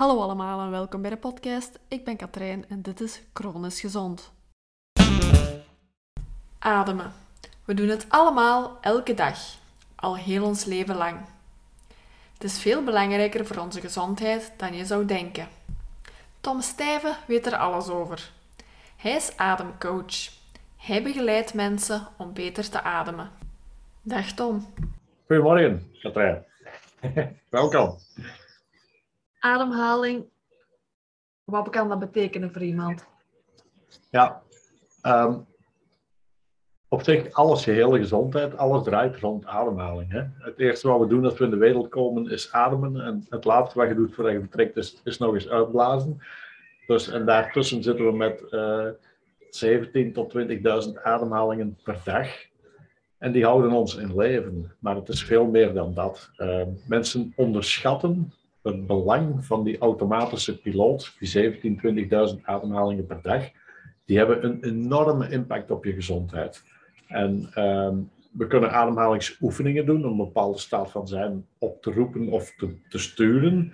Hallo allemaal en welkom bij de podcast. Ik ben Katrijn en dit is Chronisch Gezond. Ademen. We doen het allemaal elke dag, al heel ons leven lang. Het is veel belangrijker voor onze gezondheid dan je zou denken. Tom Stijven weet er alles over. Hij is ademcoach. Hij begeleidt mensen om beter te ademen. Dag Tom. Goedemorgen, Katrijn. Welkom. Ademhaling, wat kan dat betekenen voor iemand? Ja, ehm, op zich, alles, je hele gezondheid, alles draait rond ademhaling. Hè? Het eerste wat we doen als we in de wereld komen is ademen. En het laatste wat je doet voordat je vertrekt is, is nog eens uitblazen. Dus, en daartussen zitten we met uh, 17.000 tot 20.000 ademhalingen per dag. En die houden ons in leven. Maar het is veel meer dan dat. Uh, mensen onderschatten het belang van die automatische piloot, die 17.000, 20.000 ademhalingen per dag. Die hebben een enorme impact op je gezondheid. En uh, we kunnen ademhalingsoefeningen doen om een bepaalde staat van zijn op te roepen of te, te sturen.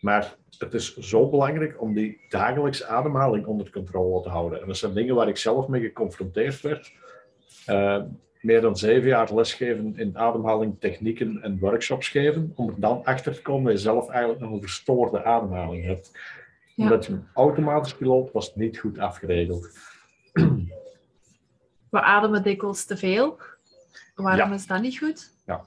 Maar het is zo belangrijk om die dagelijkse ademhaling onder controle te houden. En dat zijn dingen waar ik zelf mee geconfronteerd werd. Uh, meer dan zeven jaar lesgeven in ademhaling, technieken en workshops geven, om er dan achter te komen dat je zelf eigenlijk een verstoorde ademhaling hebt. Ja. Omdat je automatisch piloot was niet goed afgeregeld. We ademen dikwijls te veel. Waarom ja. is dat niet goed? Ja,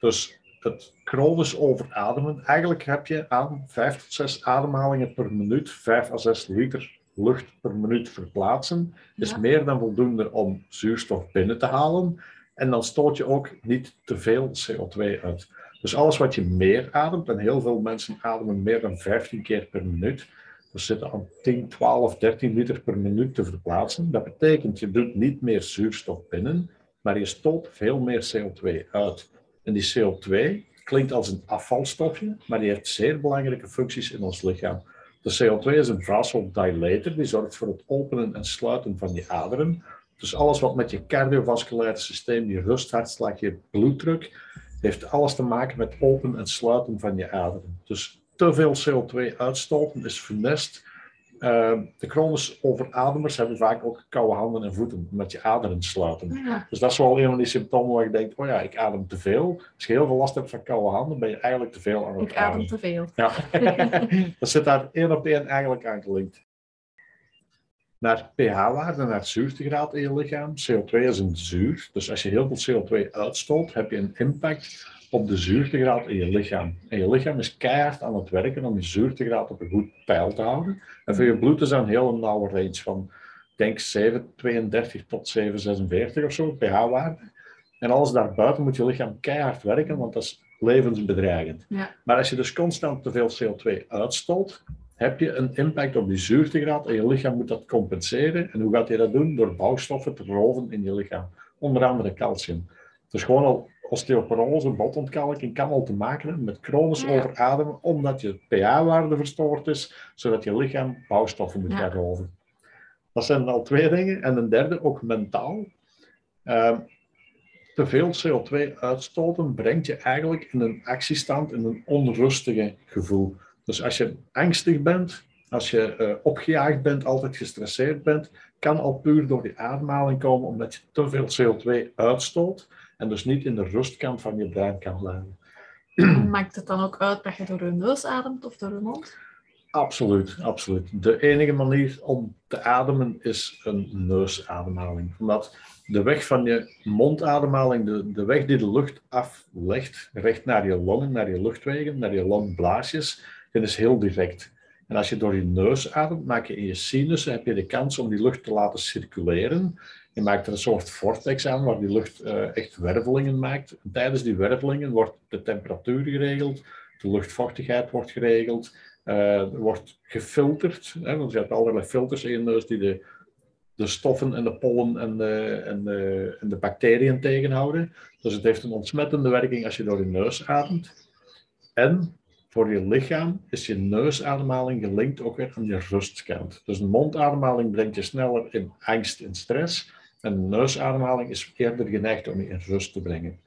dus het chronisch overademen, eigenlijk heb je aan vijf tot zes ademhalingen per minuut, vijf à zes liter lucht per minuut verplaatsen, is ja. meer dan voldoende om zuurstof binnen te halen. En dan stoot je ook niet te veel CO2 uit. Dus alles wat je meer ademt, en heel veel mensen ademen meer dan 15 keer per minuut, we zitten aan 10, 12, 13 liter per minuut te verplaatsen. Dat betekent, je doet niet meer zuurstof binnen, maar je stoot veel meer CO2 uit. En die CO2 klinkt als een afvalstofje, maar die heeft zeer belangrijke functies in ons lichaam. De CO2 is een vasodilator, die zorgt voor het openen en sluiten van je aderen. Dus alles wat met je cardiovasculaire systeem, je rust, hartslag, je bloeddruk, heeft alles te maken met open en sluiten van je aderen. Dus te veel CO2 uitstoten is funest. Uh, de chronisch overademers hebben vaak ook koude handen en voeten, omdat je aderen sluiten. Ja. Dus dat is wel een van die symptomen waar je denkt, oh ja, ik adem te veel. Als je heel veel last hebt van koude handen, ben je eigenlijk te veel aan het Ik adem te veel. Ja, dat zit daar één op één eigenlijk aan gelinkt. Naar pH-waarde, naar zuurtegraad in je lichaam. CO2 is een zuur, dus als je heel veel CO2 uitstoot, heb je een impact op de zuurtegraad in je lichaam. En je lichaam is keihard aan het werken om je zuurtegraad op een goed peil te houden. En voor je bloed is dat een hele nauwe range van, denk 7,32 tot 7,46 of zo, pH-waarde. En alles daarbuiten moet je lichaam keihard werken, want dat is levensbedreigend. Ja. Maar als je dus constant te veel CO2 uitstoot, heb je een impact op die zuurtegraad en je lichaam moet dat compenseren. En hoe gaat je dat doen? Door bouwstoffen te roven in je lichaam. Onder andere calcium. Dus gewoon al osteoporose, botontkalking kan al te maken hebben met chronisch ja. overademen, omdat je pH-waarde verstoord is, zodat je lichaam bouwstoffen moet ja. gaan roven. Dat zijn al twee dingen. En een derde, ook mentaal. Uh, te veel CO2 uitstoten brengt je eigenlijk in een actiestand, in een onrustige gevoel. Dus als je angstig bent, als je uh, opgejaagd bent, altijd gestresseerd bent, kan al puur door die ademhaling komen omdat je te veel CO2 uitstoot en dus niet in de rustkant van je brein kan blijven. Maakt het dan ook uit dat je door je neus ademt of door je mond? Absoluut, absoluut. De enige manier om te ademen is een neusademhaling. Omdat de weg van je mondademhaling, de, de weg die de lucht aflegt, recht naar je longen, naar je luchtwegen, naar je longblaasjes, die is heel direct. En als je door je neus ademt, maak je in je sinussen, heb je de kans om die lucht te laten circuleren. Je maakt er een soort vortex aan waar die lucht uh, echt wervelingen maakt. En tijdens die wervelingen wordt de temperatuur geregeld, de luchtvochtigheid wordt geregeld, uh, wordt gefilterd. Hè, want je hebt allerlei filters in je neus die de, de stoffen en de pollen en en, de, en de bacteriën tegenhouden. Dus het heeft een ontsmettende werking als je door je neus ademt. En voor je lichaam is je neusademhaling gelinkt ook weer aan je rustkant. Dus een mondademhaling brengt je sneller in angst en stress. En de neusademhaling is eerder geneigd om je in rust te brengen.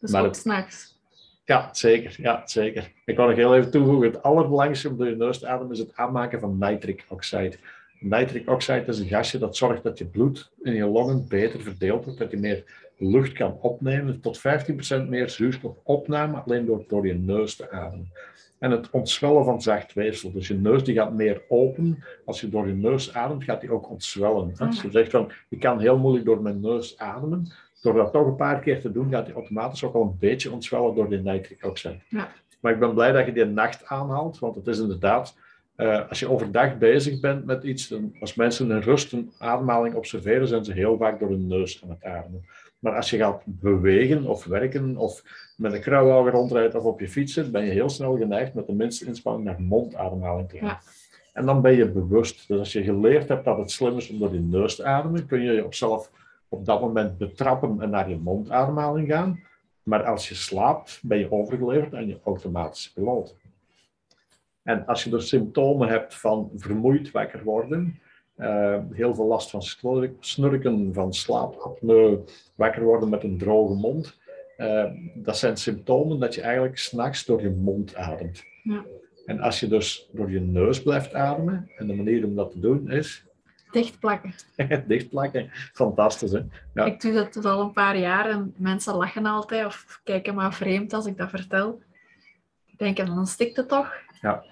Dus maar ook s'nachts? Ja, zeker. Ja, zeker. Ik kan nog heel even toevoegen. Het allerbelangrijkste om door je neus te ademen is het aanmaken van nitric oxide. Nitric oxide is een gasje dat zorgt dat je bloed in je longen beter verdeeld wordt, dat je meer lucht kan opnemen, tot 15% meer zuurstofopname alleen door, door je neus te ademen. En het ontzwellen van zacht weefsel. Dus je neus die gaat meer open. Als je door je neus ademt, gaat die ook ontzwellen. Als je zegt van, ik kan heel moeilijk door mijn neus ademen, door dat toch een paar keer te doen, gaat die automatisch ook al een beetje ontzwellen door die nitric oxide. Ja. Maar ik ben blij dat je die nacht aanhaalt, want het is inderdaad, uh, als je overdag bezig bent met iets, dan, als mensen een rust, een ademhaling observeren, zijn ze heel vaak door hun neus aan het ademen. Maar als je gaat bewegen of werken of met een kruiwagen rondrijdt of op je fiets zit, ben je heel snel geneigd met de minste inspanning naar mondademhaling te gaan. Ja. En dan ben je bewust. Dus als je geleerd hebt dat het slim is om door je neus te ademen, kun je jezelf op dat moment betrappen en naar je mondademhaling gaan. Maar als je slaapt, ben je overgeleverd aan je automatische piloot. En als je dus symptomen hebt van vermoeid wakker worden, uh, heel veel last van snurken, van slaapapneu, wakker worden met een droge mond. Uh, dat zijn symptomen dat je eigenlijk s'nachts door je mond ademt. Ja. En als je dus door je neus blijft ademen, en de manier om dat te doen is... Dichtplakken. Dichtplakken, fantastisch hè. Ja. Ik doe dat al een paar jaar en mensen lachen altijd of kijken maar vreemd als ik dat vertel. Denken, dan stikt het toch? Ja,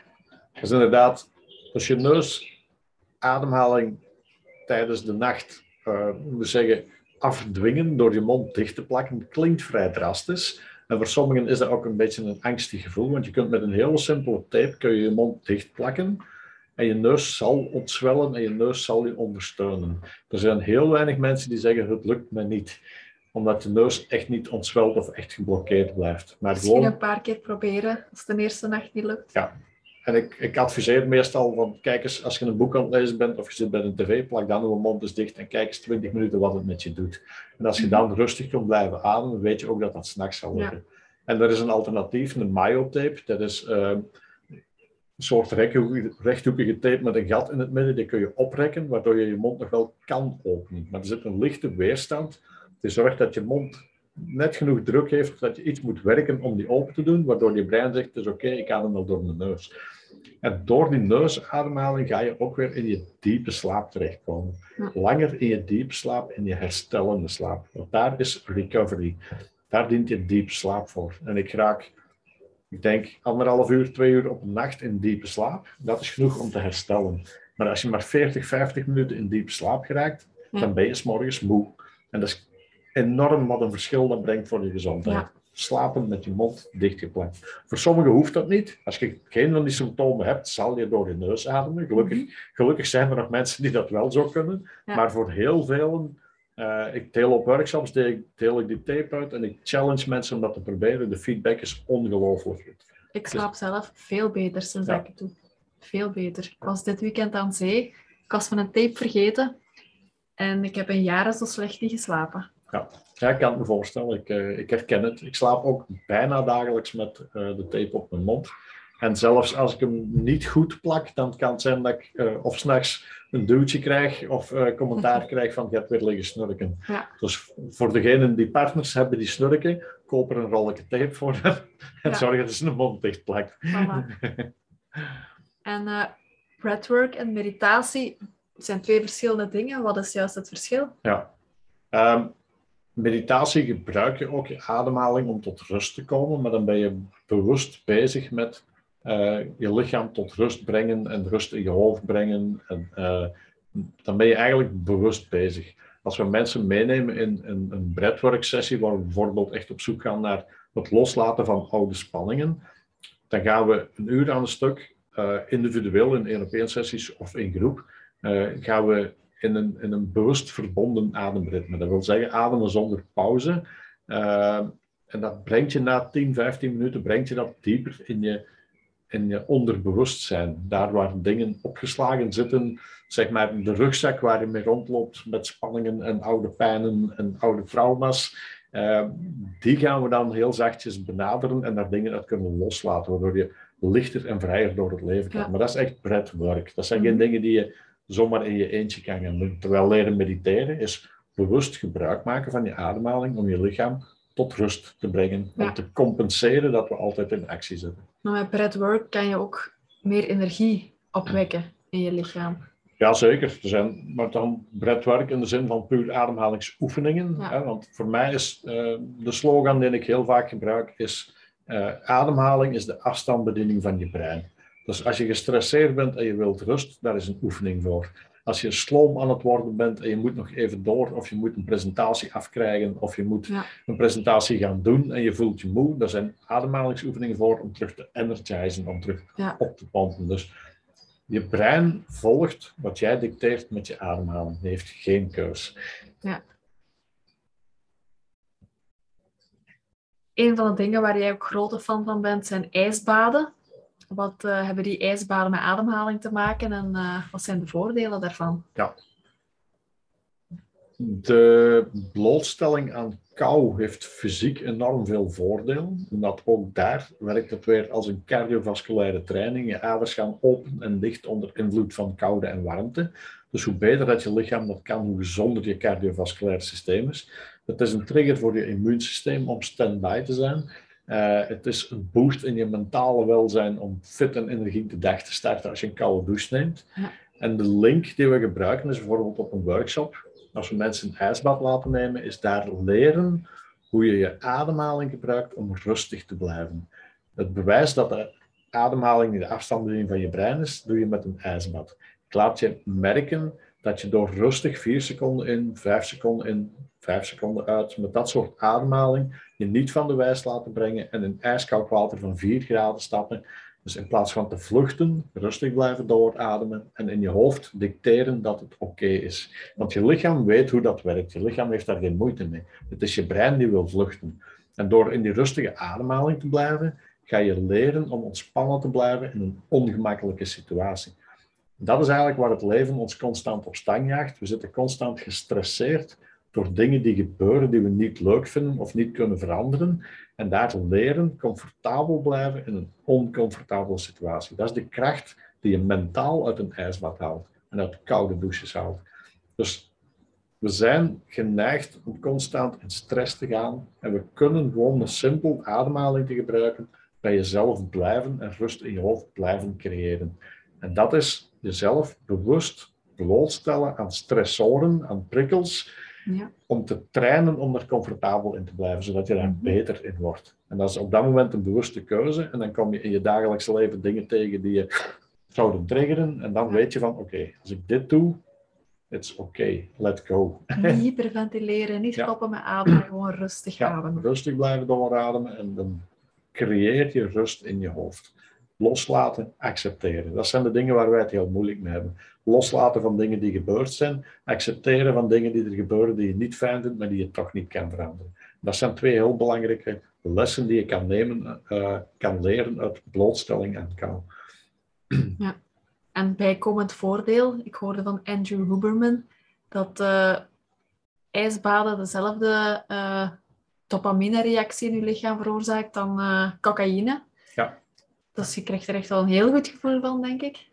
dus inderdaad, als je neus ademhaling tijdens de nacht, uh, we zeggen, afdwingen door je mond dicht te plakken, klinkt vrij drastisch. En voor sommigen is dat ook een beetje een angstig gevoel, want je kunt met een hele simpele tape kun je, je mond dicht plakken en je neus zal ontzwellen en je neus zal je ondersteunen. Er zijn heel weinig mensen die zeggen, het lukt me niet omdat de neus echt niet ontzwelt of echt geblokkeerd blijft. Maar Misschien gewoon... een paar keer proberen als het de eerste nacht niet lukt. Ja, en ik, ik adviseer meestal van, kijk eens, als je een boek aan het lezen bent of je zit bij een tv, plak dan je mond eens dicht en kijk eens 20 minuten wat het met je doet. En als je dan rustig kunt blijven ademen, weet je ook dat dat s'nachts zal lukken. En er is een alternatief, een myotape. Dat is uh, een soort rechthoekige tape met een gat in het midden. Die kun je oprekken, waardoor je je mond nog wel kan openen. Maar er zit een lichte weerstand. Die zorgt dat je mond net genoeg druk heeft dat je iets moet werken om die open te doen, waardoor je brein zegt, het is oké, ik adem wel door mijn neus. En door die neusademhaling ga je ook weer in je diepe slaap terechtkomen. Langer in je diepe slaap, in je herstellende slaap. Want daar is recovery. Daar dient je diepe slaap voor. En ik raak, ik denk, anderhalf uur, twee uur op een nacht in diepe slaap. Dat is genoeg om te herstellen. Maar als je maar 40, 50 minuten in diepe slaap geraakt, dan ben je s morgens moe. En dat is enorm wat een verschil dat brengt voor je gezondheid slapen met je mond dichtgeplakt. Voor sommigen hoeft dat niet. Als je geen van die symptomen hebt, zal je door je neus ademen. Gelukkig, mhm. gelukkig zijn er nog mensen die dat wel zo kunnen. Maar voor heel velen, uh, ik deel op workshops, deel, deel, ik die tape uit en ik challenge mensen om dat te proberen. De feedback is ongelooflijk goed. Ik dus- slaap zelf veel beter sinds ja. ik het doe. Veel beter. Ik was dit weekend aan zee. Ik was van een tape vergeten. En ik heb een jaren zo slecht niet geslapen. Ja. Ja, ik kan het me voorstellen. Ik, uh, ik herken het. Ik slaap ook bijna dagelijks met uh, de tape op mijn mond. En zelfs als ik hem niet goed plak, dan kan het zijn dat ik uh, of s'nachts een duwtje krijg of commentaar krijg van je hebt weer liggen snurken. Ja. Dus voor degenen die partners hebben die snurken, koop er een rolletje tape voor en ja. zorg dat ze een mond dicht plakt. en breathwork en meditatie zijn twee verschillende dingen. Wat is juist het verschil? Ja. Um, meditatie gebruik je ook je ademhaling om tot rust te komen, maar dan ben je bewust bezig met uh, je lichaam tot rust brengen en rust in je hoofd brengen. En, uh, dan ben je eigenlijk bewust bezig. Als we mensen meenemen in, een breathwork sessie, waar we bijvoorbeeld echt op zoek gaan naar het loslaten van oude spanningen, dan gaan we een uur aan een stuk, uh, individueel in één op één sessies of in groep, gaan we in een, in een bewust verbonden ademritme. Dat wil zeggen ademen zonder pauze. Uh, en dat brengt je na 10, 15 minuten brengt je dat dieper in je, in je onderbewustzijn. Daar waar dingen opgeslagen zitten, zeg maar de rugzak waar je mee rondloopt met spanningen en oude pijnen en oude trauma's. Uh, die gaan we dan heel zachtjes benaderen en daar dingen uit kunnen loslaten, waardoor je lichter en vrijer door het leven kan. Maar dat is echt breathwork. Dat zijn geen mhm. dingen die je zomaar in je eentje kan gaan doen. Terwijl leren mediteren is bewust gebruik maken van je ademhaling om je lichaam tot rust te brengen. Ja. Om te compenseren dat we altijd in actie zitten. Maar met breathwork kan je ook meer energie opwekken in je lichaam. Jazeker, er zijn, maar dan breathwork in de zin van puur ademhalingsoefeningen. Ja. Hè, want voor mij is eh, de slogan die ik heel vaak gebruik, is eh, ademhaling is de afstandsbediening van je brein. Dus als je gestresseerd bent en je wilt rust, daar is een oefening voor. Als je sloom aan het worden bent en je moet nog even door, of je moet een presentatie afkrijgen, of je moet Ja. een presentatie gaan doen en je voelt je moe, daar zijn ademhalingsoefeningen voor om terug te energizen, om terug Ja. op te pompen. Dus je brein volgt wat jij dicteert met je ademhaling. Die heeft geen keus. Een van de dingen waar jij ook grote fan van bent, zijn ijsbaden. Wat eh, hebben die ijsbaden met ademhaling te maken en eh, wat zijn de voordelen daarvan? De blootstelling aan kou heeft fysiek enorm veel voordelen. Omdat ook daar werkt het weer als een cardiovasculaire training. Je aders gaan open en dicht onder invloed van koude en warmte. Dus hoe beter dat je lichaam dat kan, hoe gezonder je cardiovasculaire systeem is. Het is een trigger voor je immuunsysteem om stand-by te zijn. Eh, het is een boost in je mentale welzijn om fit en energiek de dag te starten als je een koude douche neemt. Ja. En de link die we gebruiken is bijvoorbeeld op een workshop. Als we mensen een ijsbad laten nemen, is daar leren hoe je je ademhaling gebruikt om rustig te blijven. Het bewijs dat de ademhaling de afstandsbediening van je brein is, doe je met een ijsbad. Ik laat je merken dat je door rustig 4 seconden in, 5 seconden in, 5 seconden uit, met dat soort ademhaling, je niet van de wijs laten brengen en in ijskoud water van 4 graden stappen. Dus in plaats van te vluchten, rustig blijven doorademen en in je hoofd dicteren dat het oké is. Want je lichaam weet hoe dat werkt. Je lichaam heeft daar geen moeite mee. Het is je brein die wil vluchten. En door in die rustige ademhaling te blijven, ga je leren om ontspannen te blijven in een ongemakkelijke situatie. Dat is eigenlijk waar het leven ons constant op stang jaagt. We zitten constant gestresseerd door dingen die gebeuren die we niet leuk vinden of niet kunnen veranderen. En daar leren comfortabel blijven in een oncomfortabele situatie. Dat is de kracht die je mentaal uit een ijsbad haalt en uit koude douches haalt. Dus we zijn geneigd om constant in stress te gaan en we kunnen gewoon een simpel ademhaling te gebruiken bij jezelf blijven en rust in je hoofd blijven creëren. En dat is jezelf bewust blootstellen aan stressoren, aan prikkels, Ja. om te trainen om er comfortabel in te blijven, zodat je daar Mhm. beter in wordt. En dat is op dat moment een bewuste keuze. En dan kom je in je dagelijkse leven dingen tegen die je zouden triggeren. En dan weet je van, oké, als ik dit doe, it's oké, let go. Niet hyperventileren, niet Ja. stoppen met ademen, gewoon rustig Ja, ademen. rustig blijven doorademen en dan creëer je rust in je hoofd. Loslaten, accepteren. Dat zijn de dingen waar wij het heel moeilijk mee hebben. Loslaten van dingen die gebeurd zijn, accepteren van dingen die er gebeuren die je niet fijn vindt, maar die je toch niet kan veranderen. Dat zijn twee heel belangrijke lessen die je kan nemen, eh, kan leren uit blootstelling aan kou. En bijkomend voordeel, ik hoorde van Andrew Huberman dat eh, ijsbaden dezelfde eh dopamine-reactie in je lichaam veroorzaakt dan cocaïne. Ja. Dus je krijgt er echt wel een heel goed gevoel van, denk ik.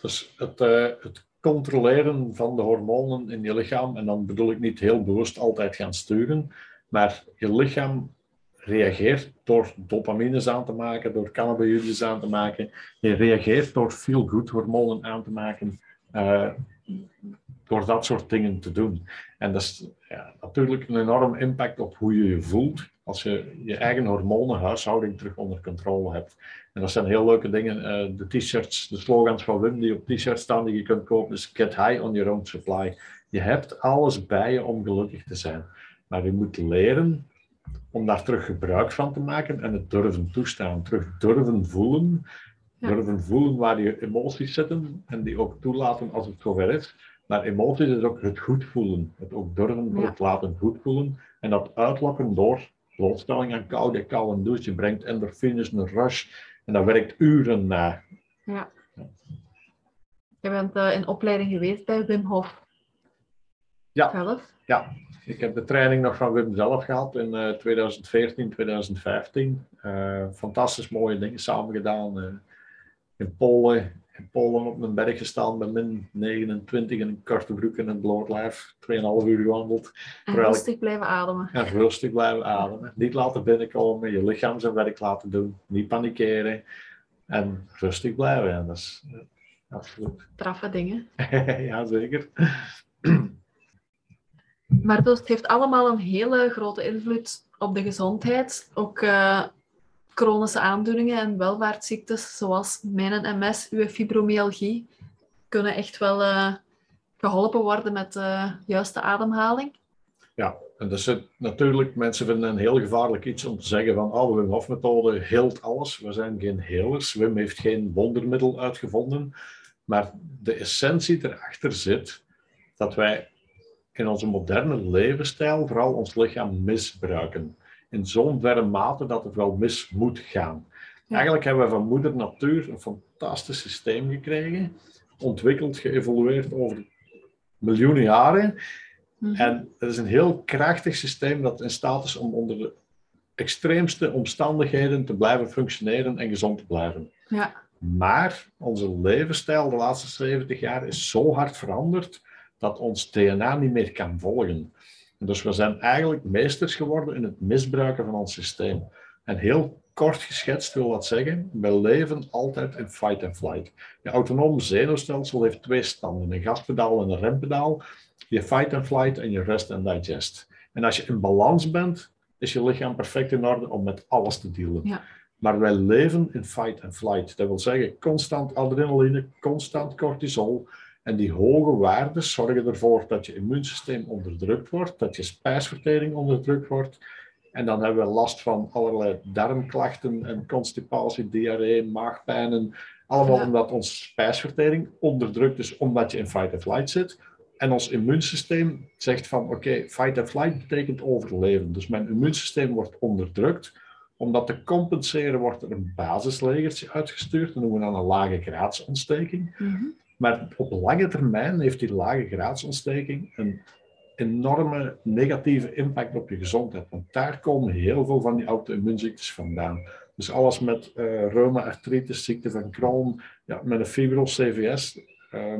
Dus het, eh, het controleren van de hormonen in je lichaam, en dan bedoel ik niet heel bewust altijd gaan sturen, maar je lichaam reageert door dopamines aan te maken, door cannabinoïdes aan te maken. Je reageert door feel-good hormonen aan te maken, eh, door dat soort dingen te doen. En dat is ja, natuurlijk een enorm impact op hoe je je voelt als je je eigen hormonenhuishouding terug onder controle hebt. En dat zijn heel leuke dingen. eh, de t-shirts, de slogans van Wim die op t-shirts staan die je kunt kopen, is get high on your own supply. Je hebt alles bij je om gelukkig te zijn. Maar je moet leren om daar terug gebruik van te maken en het durven toestaan. Terug durven voelen. Ja. Durven voelen waar je emoties zitten en die ook toelaten als het zover is. Maar emoties is ook het goed voelen. Het ook durven Ja. het laten goed voelen. En dat uitlokken door blootstelling aan koude, koude douche. Je brengt endorfines, een rush. En dat werkt uren na. Ja. Je bent eh, in opleiding geweest bij Wim Hof Ja. zelf. Ja, ik heb de training nog van Wim zelf gehad in eh, 2014, 2015. Eh, fantastisch mooie dingen samen gedaan. eh, in Polen, in Polen op een berg gestaan bij min 29 in een korte broek en een bloot lijf. 2,5 uur gewandeld. En rustig blijven ademen. En rustig blijven ademen. Niet laten binnenkomen, je lichaam zijn werk laten doen. Niet panikeren. En rustig blijven. En dat is absoluut. Traffe dingen. ja, zeker. Maar dus het heeft allemaal een hele grote invloed op de gezondheid. Ook uh, chronische aandoeningen en welvaartsziektes zoals mijn MS, uw fibromyalgie, kunnen echt wel uh, geholpen worden met de juiste ademhaling. Ja, en dat is natuurlijk, mensen vinden een heel gevaarlijk iets om te zeggen van oh, de Wim heelt alles. We zijn geen helers. Wim heeft geen wondermiddel uitgevonden. Maar de essentie erachter zit dat wij in onze moderne levensstijl vooral ons lichaam misbruiken. In zo'n verre mate dat het wel mis moet gaan. Eigenlijk hebben we van moeder natuur een fantastisch systeem gekregen, ontwikkeld, geëvolueerd over miljoenen jaren. Mhm. En het is een heel krachtig systeem dat in staat is om onder de extreemste omstandigheden te blijven functioneren en gezond te blijven. Ja. Maar onze levensstijl de laatste 70 jaar is zo hard veranderd dat ons DNA niet meer kan volgen. Dus we zijn eigenlijk meesters geworden in het misbruiken van ons systeem. En heel kort geschetst wil dat zeggen, we leven altijd in fight and flight. Je autonome zenuwstelsel heeft twee standen, een gaspedaal en een rempedaal. Je fight and flight en je rest and digest. En als je in balans bent, is je lichaam perfect in orde om met alles te dealen. Ja. Maar wij leven in fight and flight. Dat wil zeggen, constant adrenaline, constant cortisol, en die hoge waarden zorgen ervoor dat je immuunsysteem onderdrukt wordt, dat je spijsvertering onderdrukt wordt. En dan hebben we last van allerlei darmklachten en constipatie, diarree, maagpijnen. Allemaal omdat onze spijsvertering onderdrukt is, omdat je in fight and flight zit. En ons immuunsysteem zegt van oké, fight and flight betekent overleven. Dus mijn immuunsysteem wordt onderdrukt. Om dat te compenseren wordt er een basislegertje uitgestuurd. Dat noemen we dan een lage graadsontsteking. Mm maar op lange termijn heeft die lage graadsontsteking een enorme negatieve impact op je gezondheid. Want daar komen heel veel van die auto-immuunziektes vandaan. Dus alles met uh, reuma, artritis, ziekte van Crohn, ja, met een fibrose CVS, uh,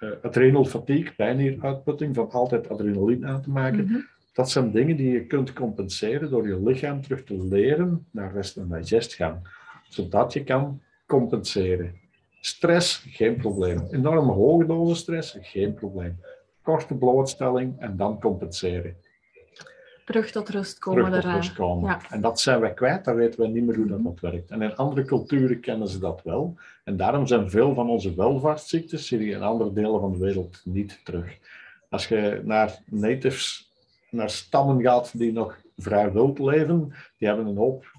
uh, adrenal fatigue, pijnieruitputting, van altijd adrenaline aan te maken. Mhm. Dat zijn dingen die je kunt compenseren door je lichaam terug te leren naar rest en digest gaan. Zodat je kan compenseren. Stress, geen probleem. Enorme hoge dosis stress, geen probleem. Korte blootstelling en dan compenseren. Terug tot rust komen. Terug tot rust komen. Ja. En dat zijn wij kwijt, dan weten we niet meer hoe dat, dat werkt. En in andere culturen kennen ze dat wel. En daarom zijn veel van onze welvaartsziektes, zie je in andere delen van de wereld niet terug. Als je naar natives, naar stammen gaat die nog vrij wild leven, die hebben een hoop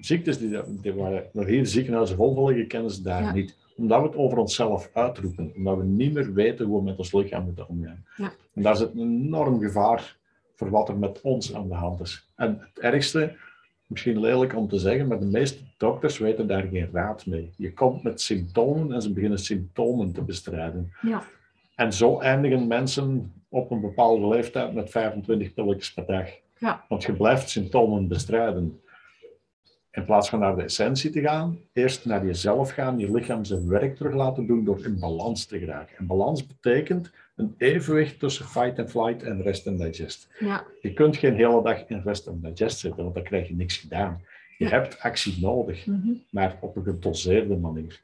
ziektes die, die waren nog hier ziekenhuizen vol liggen, kennen ze daar niet. Omdat we het over onszelf uitroepen. Omdat we niet meer weten hoe we met ons lichaam moeten omgaan. Ja. En daar zit een enorm gevaar voor wat er met ons aan de hand is. En het ergste, misschien lelijk om te zeggen, maar de meeste dokters weten daar geen raad mee. Je komt met symptomen en ze beginnen symptomen te bestrijden. Ja. En zo eindigen mensen op een bepaalde leeftijd met 25 pilletjes per dag. Ja. Want je blijft symptomen bestrijden. In plaats van naar de essentie te gaan, eerst naar jezelf gaan, je lichaam zijn werk terug laten doen door in balans te geraken. En balans betekent een evenwicht tussen fight and flight en rest and digest. Ja. Je kunt geen hele dag in rest and digest zitten, want dan krijg je niks gedaan. Je hebt actie nodig, mhm. maar op een gedoseerde manier.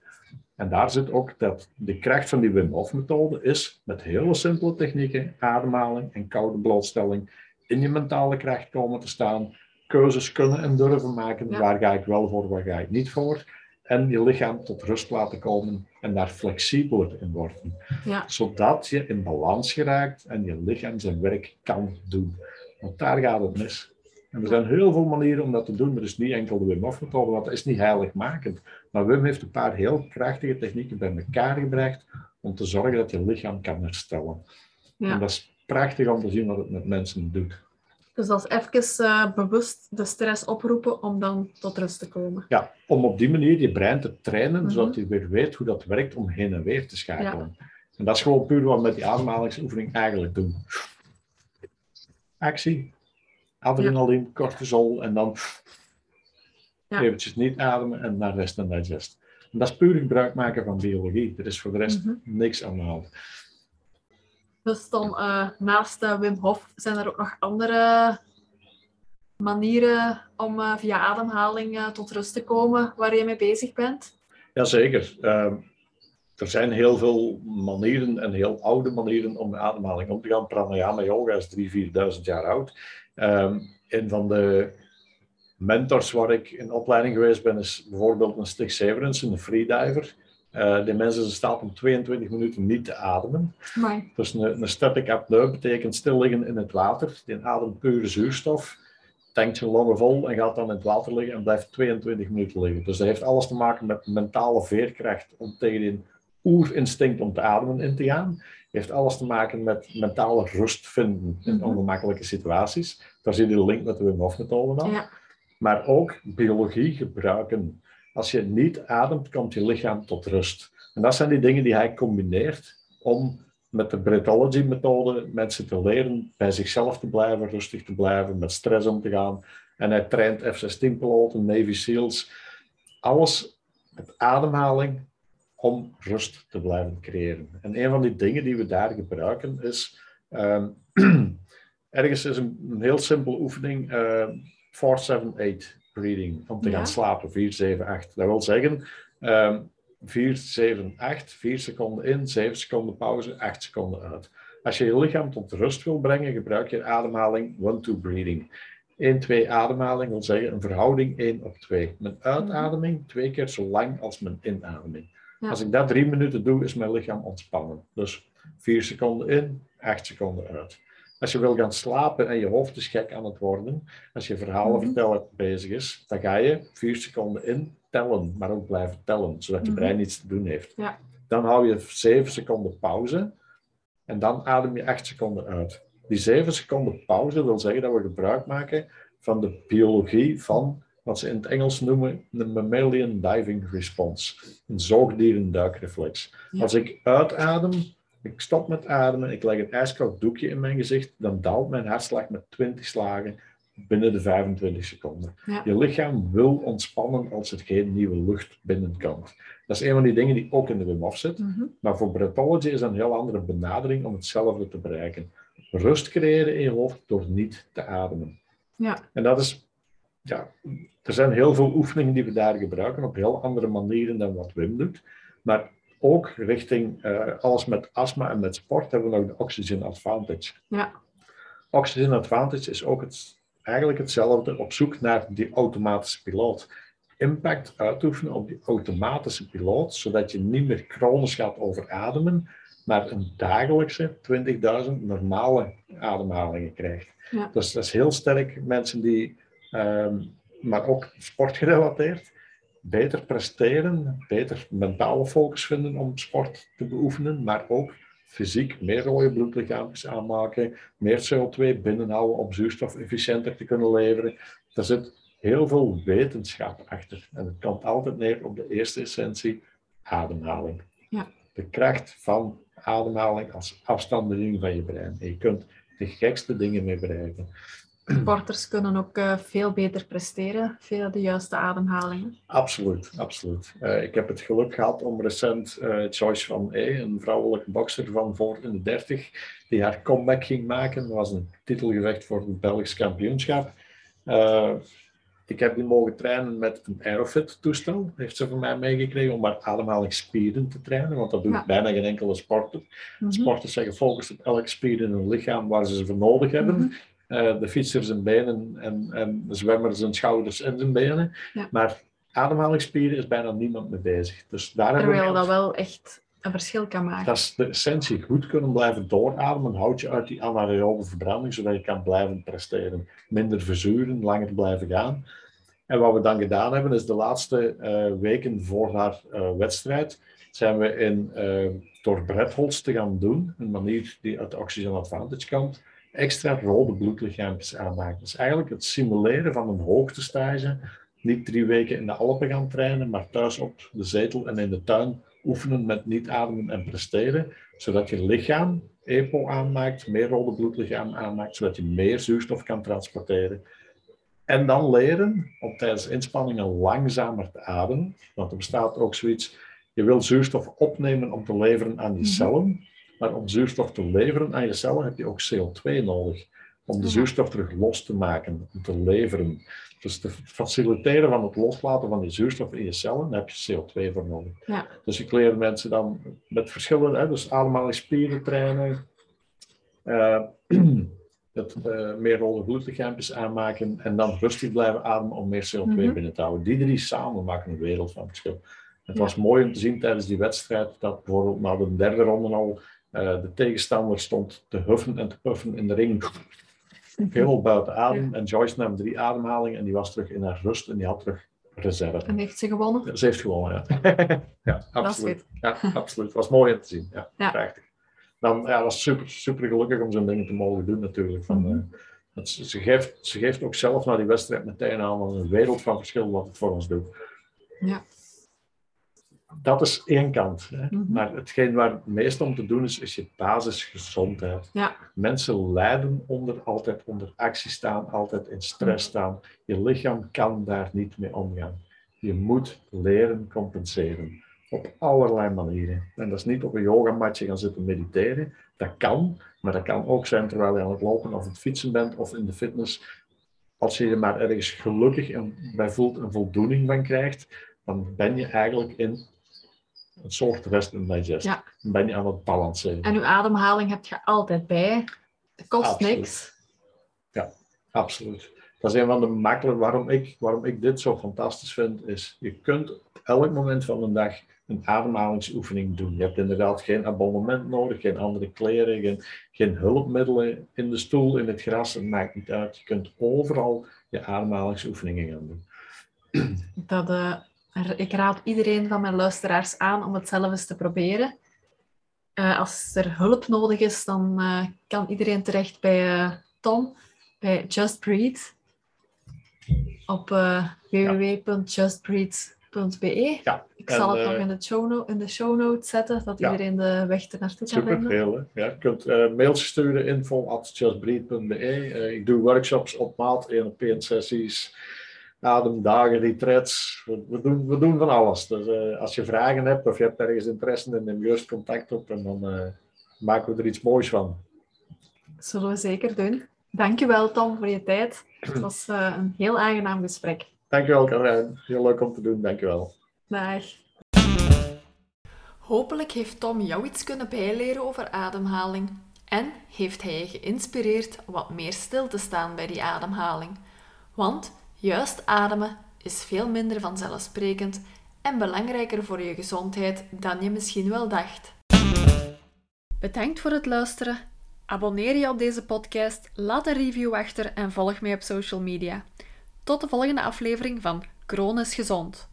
En daar zit ook dat de kracht van die Wim Hof methode is met hele simpele technieken, ademhaling en koude blootstelling, in je mentale kracht komen te staan, keuzes kunnen en durven maken. Waar ga ik wel voor, waar ga ik niet voor? En je lichaam tot rust laten komen en daar flexibeler in worden. Ja. Zodat je in balans geraakt en je lichaam zijn werk kan doen. Want daar gaat het mis. En er zijn heel veel manieren om dat te doen, maar is niet enkel de Wim Hof methode, want dat is niet heiligmakend. Maar Wim heeft een paar heel krachtige technieken bij elkaar gebracht om te zorgen dat je lichaam kan herstellen. Ja. En dat is prachtig om te zien wat het met mensen doet. Dus dat is even uh, bewust de stress oproepen om dan tot rust te komen. Ja, om op die manier je brein te trainen, mhm. zodat je weer weet hoe dat werkt om heen en weer te schakelen. En dat is gewoon puur wat we met die ademhalingsoefening eigenlijk doen. Actie, adrenaline, ja. cortisol en dan ja. eventjes niet ademen en naar rest en digest. En dat is puur gebruik maken van biologie. Er is voor de rest Mhm. niks aan de hand. Dus dan eh, naast eh, Wim Hof zijn er ook nog andere manieren om eh, via ademhaling tot rust te komen waar je mee bezig bent? Jazeker. Ehm er zijn heel veel manieren en heel oude manieren om met ademhaling om te gaan. Pranayama yoga is 3.000, 4.000 jaar oud. Ehm een van de mentors waar ik in opleiding geweest ben, is bijvoorbeeld een Stig Severens, een freediver. Eh die mensen zijn in staat om 22 minuten niet te ademen. Amai. Dus een, een static apneu betekent stil liggen in het water. Die ademt pure zuurstof, tankt zijn longen vol en gaat dan in het water liggen en blijft 22 minuten liggen. Dus dat heeft alles te maken met mentale veerkracht om tegen die oerinstinct om te ademen in te gaan. Heeft alles te maken met mentale rust vinden in Mhm. ongemakkelijke situaties. Daar zie je de link met de Wim Hof methode aan. Ja. Maar ook biologie gebruiken. Als je niet ademt, komt je lichaam tot rust. En dat zijn die dingen die hij combineert om met de Bretology-methode mensen te leren bij zichzelf te blijven, rustig te blijven, met stress om te gaan. En hij traint F-16-piloten, Navy SEALs. Alles met ademhaling om rust te blijven creëren. En een van die dingen die we daar gebruiken is... ehm, ergens is een, heel simpele oefening... ehm, 4-7-8 breathing, om te Ja. gaan slapen. 4-7-8. Dat wil zeggen, ehm 4, 7, 8, 4 seconden in, 7 seconden pauze, 8 seconden uit. Als je je lichaam tot rust wil brengen, gebruik je ademhaling 1-2 breathing. 1-2 ademhaling wil zeggen een verhouding 1 op 2. Mijn uitademing twee keer zo lang als mijn inademing. Ja. Als ik dat drie minuten doe, is mijn lichaam ontspannen. Dus 4 seconden in, 8 seconden uit. Als je wil gaan slapen en je hoofd is gek aan het worden, als je verhalen Mhm. vertellen bezig is, dan ga je 4 seconden in tellen, maar ook blijven tellen, zodat je Mhm. brein niets te doen heeft. Ja. Dan hou je 7 seconden pauze en dan adem je 8 seconden uit. Die 7 seconden pauze wil zeggen dat we gebruik maken van de biologie van wat ze in het Engels noemen de mammalian diving response, een zoogdierenduikreflex. Ja. Als ik uitadem, ik stop met ademen, ik leg een ijskoud doekje in mijn gezicht, dan daalt mijn hartslag met 20 slagen binnen de 25 seconden. Ja. Je lichaam wil ontspannen als er geen nieuwe lucht binnenkomt. Dat is een van die dingen die ook in de Wim Hof zit. Mhm. Maar voor Bretology is dat een heel andere benadering om hetzelfde te bereiken. Rust creëren in je hoofd door niet te ademen. Ja. En dat is, ja, er zijn heel veel oefeningen die we daar gebruiken op heel andere manieren dan wat Wim doet. Maar ook richting eh, alles met astma en met sport hebben we nog de Oxygen Advantage. Ja. Oxygen Advantage is ook het, eigenlijk hetzelfde op zoek naar die automatische piloot. Impact uitoefenen op die automatische piloot, zodat je niet meer chronisch gaat overademen, maar een dagelijkse 20.000 normale ademhalingen krijgt. Ja. Dus dat is heel sterk. Mensen die, ehm, maar ook sportgerelateerd, beter presteren, beter mentale focus vinden om sport te beoefenen, maar ook fysiek meer rode bloedlichaampjes aanmaken, meer CO2 binnenhouden om zuurstof efficiënter te kunnen leveren. Er zit heel veel wetenschap achter. En het komt altijd neer op de eerste essentie, ademhaling. Ja. De kracht van ademhaling als afstandeling van je brein. En je kunt de gekste dingen mee bereiken. Sporters kunnen ook eh, veel beter presteren via de juiste ademhalingen. Absoluut, absoluut. Eh, ik heb het geluk gehad om recent eh, Joyce van E, een vrouwelijke bokser van voor in de 30, die haar comeback ging maken. Dat was een titelgevecht voor het Belgisch kampioenschap. Ik heb die mogen trainen met een Aerofit toestel, heeft ze van mij meegekregen, om haar ademhalingsspieren te trainen, want dat doet Ja. bijna geen enkele sporter. Mhm. Sporters zijn gefocust op elke spier in hun lichaam waar ze ze voor nodig hebben. Mhm. Eh, de fietser zijn benen en, en de zwemmer zijn schouders en zijn benen. Ja. Maar ademhalingsspieren is bijna niemand mee bezig. Dus daar hebben we Terwijl dat wel echt een verschil kan maken. dat is de essentie. Goed kunnen blijven doorademen houdt je uit die anaerobe verbranding, zodat je kan blijven presteren. Minder verzuren, langer blijven gaan. En wat we dan gedaan hebben, is de laatste eh, weken voor haar eh, wedstrijd, zijn we in, eh, door Bretholz te gaan doen, een manier die uit de Oxygen Advantage komt, extra rode bloedlichaampjes aanmaken. Dus eigenlijk het simuleren van een hoogtestage, niet drie weken in de Alpen gaan trainen, maar thuis op de zetel en in de tuin oefenen met niet ademen en presteren, zodat je lichaam EPO aanmaakt, meer rode bloedlichaam aanmaakt, zodat je meer zuurstof kan transporteren. En dan leren om tijdens inspanningen langzamer te ademen. Want er bestaat ook zoiets, je wil zuurstof opnemen om te leveren aan je Mhm. cellen. Maar om zuurstof te leveren aan je cellen heb je ook CO2 nodig. Om de zuurstof terug los te maken, om te leveren. Dus te faciliteren van het loslaten van die zuurstof in je cellen, daar heb je CO2 voor nodig. Ja. Dus ik leer mensen dan met verschillende, hè, dus ademhalingsspieren trainen, eh, het uh, meer rode bloedlichaampjes aanmaken en dan rustig blijven ademen om meer CO2 Mhm. binnen te houden. Die drie samen maken een wereld van verschil. Het Ja. was mooi om te zien tijdens die wedstrijd dat bijvoorbeeld na de derde ronde al eh, de tegenstander stond te huffen en te puffen in de ring. Helemaal buiten adem. En Joyce nam drie ademhalingen en die was terug in haar rust en die had terug reserve. En heeft ze gewonnen? Ze heeft gewonnen, ja. ja, absoluut. Ja, absoluut. Het was mooi om te zien. Ja, Ja. prachtig. Dan ja, was super, super gelukkig om zo'n dingen te mogen doen natuurlijk. Van, Mhm. eh, ze, ze, geeft, ze geeft ook zelf na die wedstrijd meteen aan een wereld van verschil wat het voor ons doet. Ja. Dat is één kant. Hè. Mhm. Maar hetgeen waar het meest om te doen is, is je basisgezondheid. Ja. Mensen lijden onder, altijd onder actie staan, altijd in stress staan. Je lichaam kan daar niet mee omgaan. Je moet leren compenseren. Op allerlei manieren. En dat is niet op een yogamatje gaan zitten mediteren. Dat kan, maar dat kan ook zijn terwijl je aan het lopen of het fietsen bent of in de fitness. Als je je maar ergens gelukkig en bij voelt een voldoening van krijgt, dan ben je eigenlijk in een soort rest and digest. Ja. Dan ben je aan het balanceren. En uw ademhaling heb je altijd bij. Het kost Absoluut. niks. Absoluut. Dat is een van de makkelijke, waarom ik, waarom ik dit zo fantastisch vind, is je kunt op elk moment van de dag een ademhalingsoefening doen. Je hebt inderdaad geen abonnement nodig, geen andere kleren, geen, geen hulpmiddelen in de stoel, in het gras, het maakt niet uit. Je kunt overal je ademhalingsoefeningen gaan doen. Dat, eh, ik raad iedereen van mijn luisteraars aan om het zelf eens te proberen. Eh, als er hulp nodig is, dan eh, kan iedereen terecht bij eh, Tom, bij Just Breathe. Op www.justbreathe.be. Ja, Ik zal en, het nog in de, show no- in de show notes zetten, dat Ja. iedereen de weg er naartoe kan vinden. hè. Ja, je kunt mailtjes sturen, info at justbreathe.be. Eh, ik doe workshops op maat, 1 op 1 sessies, ademdagen, retreats. We, we, doen, we doen van alles. Dus eh, als je vragen hebt of je hebt ergens interesse in, neem gerust contact op en dan eh, maken we er iets moois van. Zullen we zeker doen. Dankjewel Tom voor je tijd. Het was eh, een heel aangenaam gesprek. Dankjewel Karijn, heel leuk om te doen, dankjewel. Dag. Hopelijk heeft Tom jou iets kunnen bijleren over ademhaling en heeft hij je geïnspireerd om wat meer stil te staan bij die ademhaling. Want juist ademen is veel minder vanzelfsprekend en belangrijker voor je gezondheid dan je misschien wel dacht. Bedankt voor het luisteren. Abonneer je op deze podcast, laat een review achter en volg mij op social media. Tot de volgende aflevering van Kroon is Gezond.